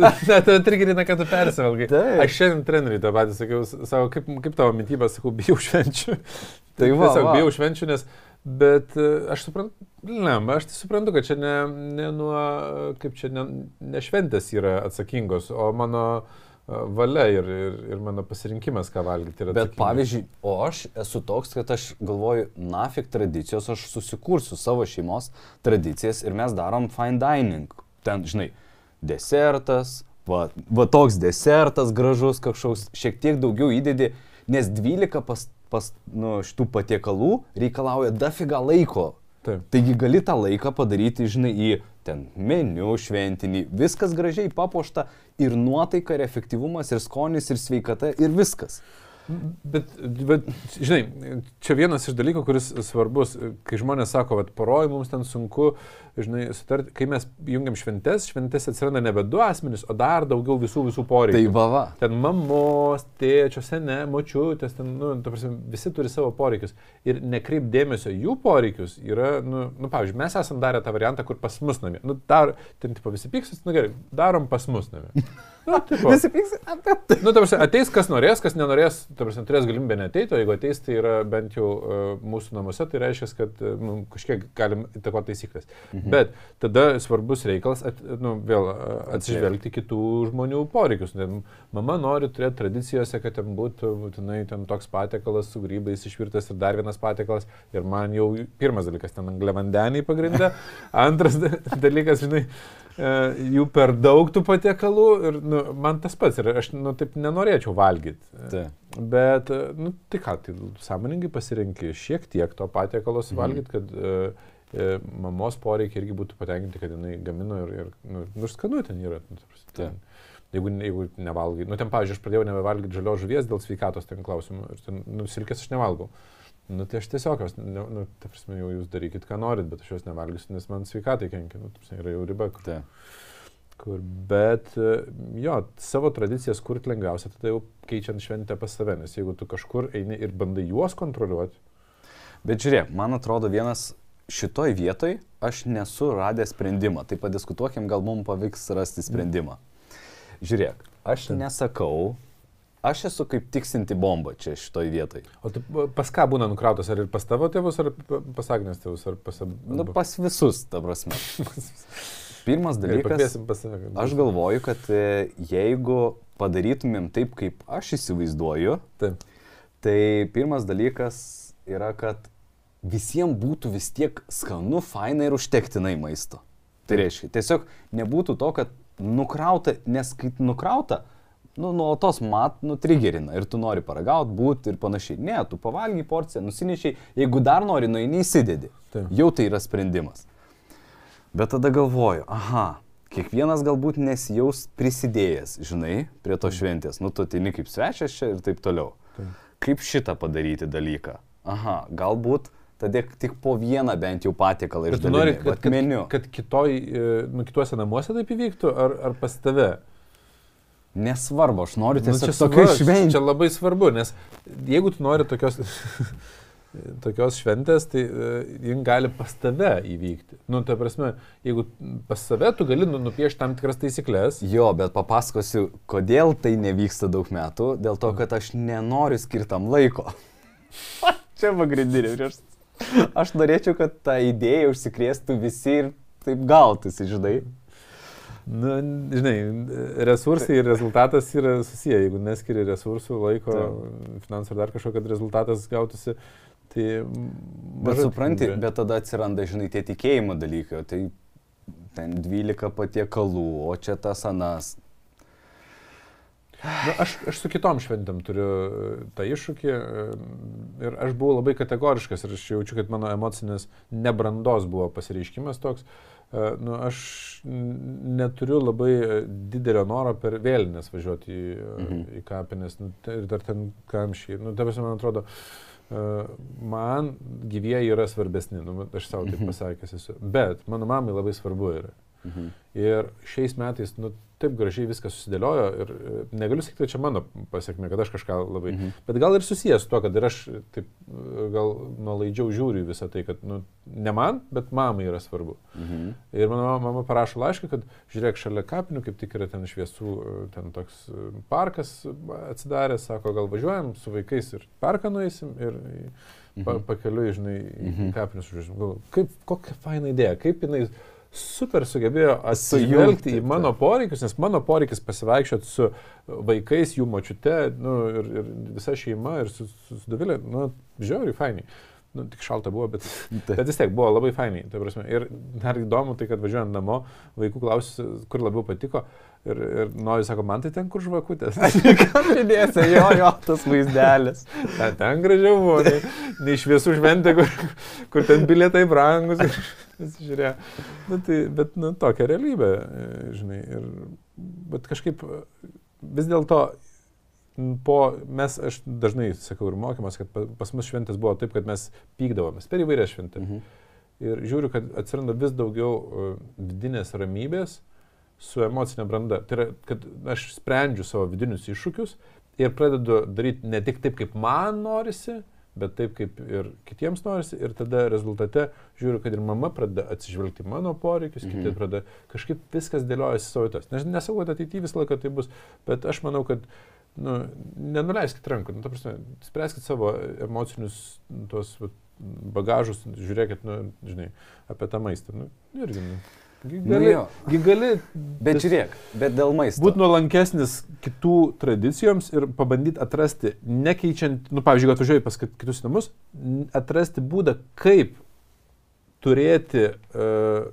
trigerina, kad tu persivalgai. Taip. Aš šiandien treneriui tą patį sakiau, s- sako, kaip, kaip tavo mytyba, sakau, bijau švenčių. Tai va, Tiesiog va. bijau švenčių, nes, bet e, aš suprantu, ne, aš tai suprantu, kad čia ne, ne nuo, kaip čia, ne, ne šventės yra atsakingos, o mano e, valia ir, ir, ir mano pasirinkimas, ką valgyti. Bet atsakingas. pavyzdžiui, o aš esu toks, kad aš galvoju, nafik tradicijos, aš susikursiu savo šeimos tradicijas ir mes darom fine dining. Ten, žinai, desertas, va, va toks desertas gražus kažkoks, šiek tiek daugiau įdedi, nes 12 pas, pas nu, šitų patiekalų reikalauja dafiga laiko. Taip. Taigi gali tą laiką padaryti, žinai, į ten meniu šventinį, viskas gražiai papuošta ir nuotaika, ir efektyvumas, ir skonis, ir sveikata, ir viskas. Bet, bet, žinai, čia vienas iš dalykų, kuris svarbus, kai žmonės sako, kad poroj mums ten sunku, žinai, sutarti, kai mes jungiam šventes, šventes atsiranda nebe du asmenys, o dar daugiau visų visų poreikių. Tai vava. Ten mamos, tėčio, sene, močiutės, ten, nu, ta prasme, visi turi savo poreikius. Ir nekreip dėmesio jų poreikius yra, nu, nu pavyzdžiui, mes esam darę tą variantą, kur pas mus namie. Nu, dar, ten, tipo, visi pyksis, nu gerai, darom pas mus namie. Nu, Visi pyks apie tai. Nu, ta prasme, ateis kas norės, kas nenorės, ta prasme, turės galimybę neteiti, o jeigu ateis, tai yra bent jau uh, mūsų namuose, tai reiškia, kad uh, nu, kažkiek galim įtakoti taisyklės. Mhm. Bet tada svarbus reikalas, at, nu, vėl uh, atsižvelgti kitų žmonių poreikius. Mama nori turėti tradicijose, kad ten būtų būtinai ten toks patiekalas su grybais išvirtas ir dar vienas patiekalas. Ir man jau pirmas dalykas, ten angliavandeniai pagrindė. Antras da- dalykas, žinai, e, jų per daug tų patiekalų ir nu, man tas pats ir aš nu, taip nenorėčiau valgyti. Tai. Bet, e, nu, tai ką, tai sąmoningai pasirinkai šiek tiek to patiekalo suvalgyti, kad e, e, mamos poreikiai irgi būtų patenkinti, kad jinai gamino ir, ir nu, nu, skanu ten yra. Nu, ten, jeigu, jeigu nevalgai, nu ten, pavyzdžiui, aš pradėjau nebevalgyti žalios žuvies dėl sveikatos ten klausimų ir ten, nu, silkės aš nevalgau. Nu, tai aš tiesiog, jos, ne, nu, ta prasme, jau jūs darykit, ką norit, bet aš jos nevalgysiu, nes man sveikatai kenkia, nu, ta prasme, yra jau riba. Kur, kur, bet, e, jo, savo tradicijas kurti lengviausia, tada jau keičiant šventę pas save, nes jeigu tu kažkur eini ir bandai juos kontroliuoti, Bet žiūrėk, man atrodo vienas šitoj vietoj aš nesu radęs sprendimą. Tai padiskutuokim, gal mums pavyks rasti sprendimą. Žiūrėk, aš nesakau, aš esu kaip tiksinti bomba čia šitoj vietoj. O tu pas ką būna nukrautas, ar ir pas tavo tėvus, ar pa- pas Agnės tėvus, ar pas... ab- Nu, pas visus, ta prasme. Pirmas dalykas, aš galvoju, kad e, jeigu padarytumėm taip, kaip aš įsivaizduoju, Taip. Tai pirmas dalykas yra, kad visiems būtų vis tiek skanu, faina ir užtektinai maisto. Tai reiškia, tiesiog nebūtų to, kad nukrauta, nes kai nukrauta, nu, nuolatos mat, nu, trigerina ir tu nori paragauti, būti ir panašiai. Ne, tu pavalgy porciją, nusinešiai, jeigu dar nori, nu, neįsidedi. Taip. Jau tai yra sprendimas. Bet tada galvoju, aha, kiekvienas galbūt nesijaus prisidėjęs, žinai, prie to šventės. Nu, tu atini kaip svečias čia ir taip toliau. Taip. Kaip šitą padaryti dalyką? Aha, galbūt tada tik po vieną bent jau patiekalą Ir tu nori, kad, kad, meniu. kad kitoj, e, nu, kituose namuose taip įvyktų, ar, ar pas tave? Nesvarbu, aš noriu Nu, tiesiog čia tokia svarbu, šventė. Čia labai svarbu, nes jeigu tu nori tokios, tokios šventės, tai uh, jin gali pas tave įvykti. Nu, ta prasme, jeigu pas save tu gali nu, nupiešti tam tikras taisyklės. Jo, bet papasakosiu, kodėl tai nevyksta daug metų. Dėl to, kad aš nenoriu skirtam laiko. Čia pagrindinė priežastis. Aš norėčiau, kad ta idėja užsikrėstų visi ir taip gautųsi, žinai. Nu, žinai, resursai ir rezultatas yra susiję. Jeigu neskiri resursų, laiko, finansų ar dar kažko, kad rezultatas gautųsi, tai... Bet supranti, tikimybė. bet tada atsiranda, žinai, tie tikėjimo dalykai. Tai ten 12 patiekalų, o čia tas anas. Na, aš, aš su kitom šventėm turiu e, tą iššūkį e, ir aš buvau labai kategoriškas ir aš jaučiu, kad mano emocinis nebrandos buvo pasireiškimas toks. E, Nu, aš neturiu labai didelio noro per vėlinės važiuoti į, mhm. į kapines nu, ir dar ten kamščiai. Nu, ta prasme, man atrodo, e, man gyvieji yra svarbesni, nu, aš savo taip pasakęs esu. Bet mano mamai labai svarbu yra. Mhm. Ir šiais metais, nu, taip gražiai viskas susidėliojo ir e, negaliu sakyti, kad čia mano pasiekme, kad aš kažką labai. Mhm. Bet gal ir susijęs su to, kad ir aš taip e, gal nuolaidžiau žiūriu visą tai, kad, nu, ne man, bet mamai yra svarbu. Mhm. Ir mano mama parašo laišką, kad žiūrėk, šalia kapinių kaip tik yra ten šviesų, e, ten toks parkas atsidaręs, sako, gal važiuojam su vaikais ir parką nueisim ir pa, Mhm. pakeliui, žinai, į Mhm. kapinius užžiūrėsim. Galvoju, Kaip, kokia faina idėja, kaip jinai super sugebėjo atsižvelgti į mano poreikius, nes mano poreikis pasivaikščioti su vaikais, jų mačiute nu, ir, ir visa šeima ir su, su, su Davilė, nu, žiauriai fainai. Nu, tik šalta buvo, bet, bet vis tiek buvo labai fainai. Ir dar įdomu tai, kad važiuojant namo, vaikų klausiu, kur labiau patiko. Ir, ir nori, sako, man tai ten kur žvakutės. Kapinėse, jo, jo, tas vaizdelis. ten, ten gražiau buvo, nei, nei šviesų šventė, kur, kur ten bilietai brangus. Žiūrėjau. Nu, tai, bet, nu, tokia realybė, žinai. Ir, bet kažkaip vis dėlto po, mes, aš dažnai sakau ir mokymas, kad pa- pas mus šventės buvo taip, kad mes pykdavomės per įvairias šventės. Mhm. Ir žiūriu, kad atsiranda vis daugiau uh, vidinės ramybės su emocinė branda. Tai yra, kad aš sprendžiu savo vidinius iššūkius ir pradedu daryti ne tik taip, kaip man norisi, bet taip, kaip ir kitiems norisi. Ir tada rezultate žiūriu, kad ir mama pradeda atsižvelgti mano poreikius, mhm. kiti pradeda kažkaip viskas dėliojasi savo vietas. Nes nesakau, kad ateityje visą laiką tai bus, bet aš manau, kad nu, nenuleiskit rankų, nu, ta prasme, spręskit savo emocinius nu, tuos vat, bagažus, žiūrėkit, nu, žinai, apie tą maistą. Nu, irgi, nu, gi Nu gali, gali Bet žiūrėk, bet dėl maisto. būti nuolankesnis kitų tradicijoms ir pabandyti atrasti, nekeičiant, nu, pavyzdžiui, atvažiuoji pas kit- kitus namus, atrasti būdą, kaip turėti uh,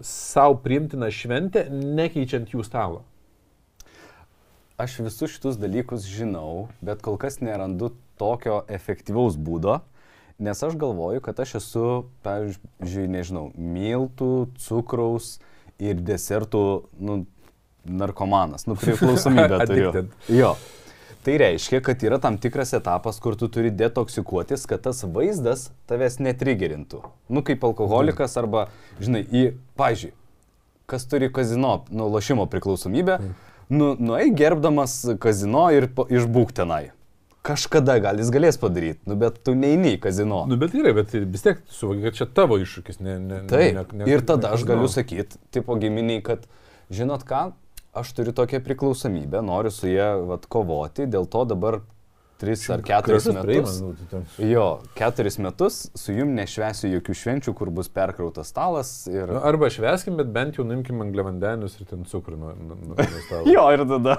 savo priimtiną šventę, nekeičiant jų stalo. Aš visus šitus dalykus žinau, bet kol kas nerandu tokio efektyvaus būdo, nes aš galvoju, kad aš esu, pavyzdžiui, nežinau, miltų, cukraus ir desertų, nu, narkomanas, nu, priklausomybę turiu. Jo. Tai reiškia, kad yra tam tikras etapas, kur tu turi detoksikuotis, kad tas vaizdas tavęs netrigerintų. Nu, kaip alkoholikas arba, žinai, į, pažiūrėjau, kas turi kazino, nu, lošimo priklausomybę, nu, nueik gerbdamas kazino ir išbūk tenai. Kažkada gal jis galės padaryti, nu, bet tu neini į kazino. Nu, bet gerai, bet vis tiek suvoki, kad čia tavo iššūkis. Ne, ne, Taip. ne, ne, ir tada ne aš galiu sakyti, tipo giminiai, kad, žinot ką, aš turiu tokią priklausomybę, noriu su jie vat, kovoti, dėl to dabar 3 ar 4 Gražus metus. nu, tai Jo, keturis metus su jum nešvesiu jokių švenčių, kur bus perkrautas stalas ir... Nu, arba šveskim, bet bent jau nuimkim angliavandenius ir ten cukrų nuo, nuo, nuo, nuo stalo. Jo, ir tada.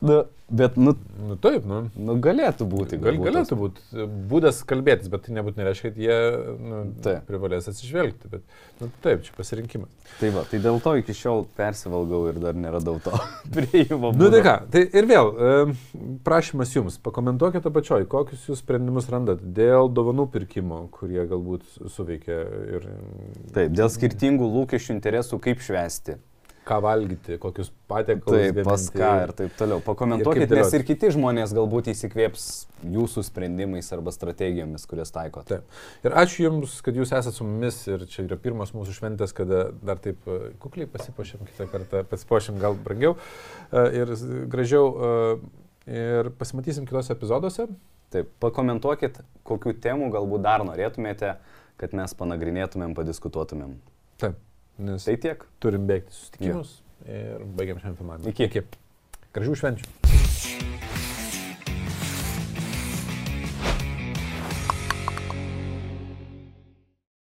Nu, bet, nu, Nu, taip, nu. nu, galėtų būti. Gal, galėtų būti būdas kalbėtis, bet tai nebūtinai reiškia, kad jie nu, Taip. privalės atsižvelgti. Bet, nu, taip, čia pasirinkimas. Tai va, tai dėl to iki šiol persivalgau ir dar neradau to prieimo. Nu, tai ką, tai ir vėl, e, prašymas jums, pakomentuokite apačioj, kokius jūs sprendimus randat dėl dovanų pirkimo, kurie galbūt suveikia ir Taip, dėl skirtingų lūkesčių interesų, kaip švesti. Ką valgyti, kokius patiekalus. Taip, pas gaminti. ką ir taip toliau. Ir Pakomentuokit, kaip nes ir kiti žmonės galbūt įsikvėps jūsų sprendimais arba strategijomis, kurias taikot. Taip. Ir ačiū Jums, kad Jūs esate su mumis ir čia yra pirmas mūsų šventės, kada dar taip e, kukliai pasipošėm, kitą kartą pasipošėm gal brangiau e, ir gražiau. e, Ir pasimatysim kitose epizoduose. Taip, pakomentuokit, kokių temų galbūt dar norėtumėte, kad mes panagrinėtumėm, padiskutuotumėm. Taip. Nes Tai tiek. turim bėgti susitikimus ir baigiam šiandien filmavimą. Iki. Gražių švenčių.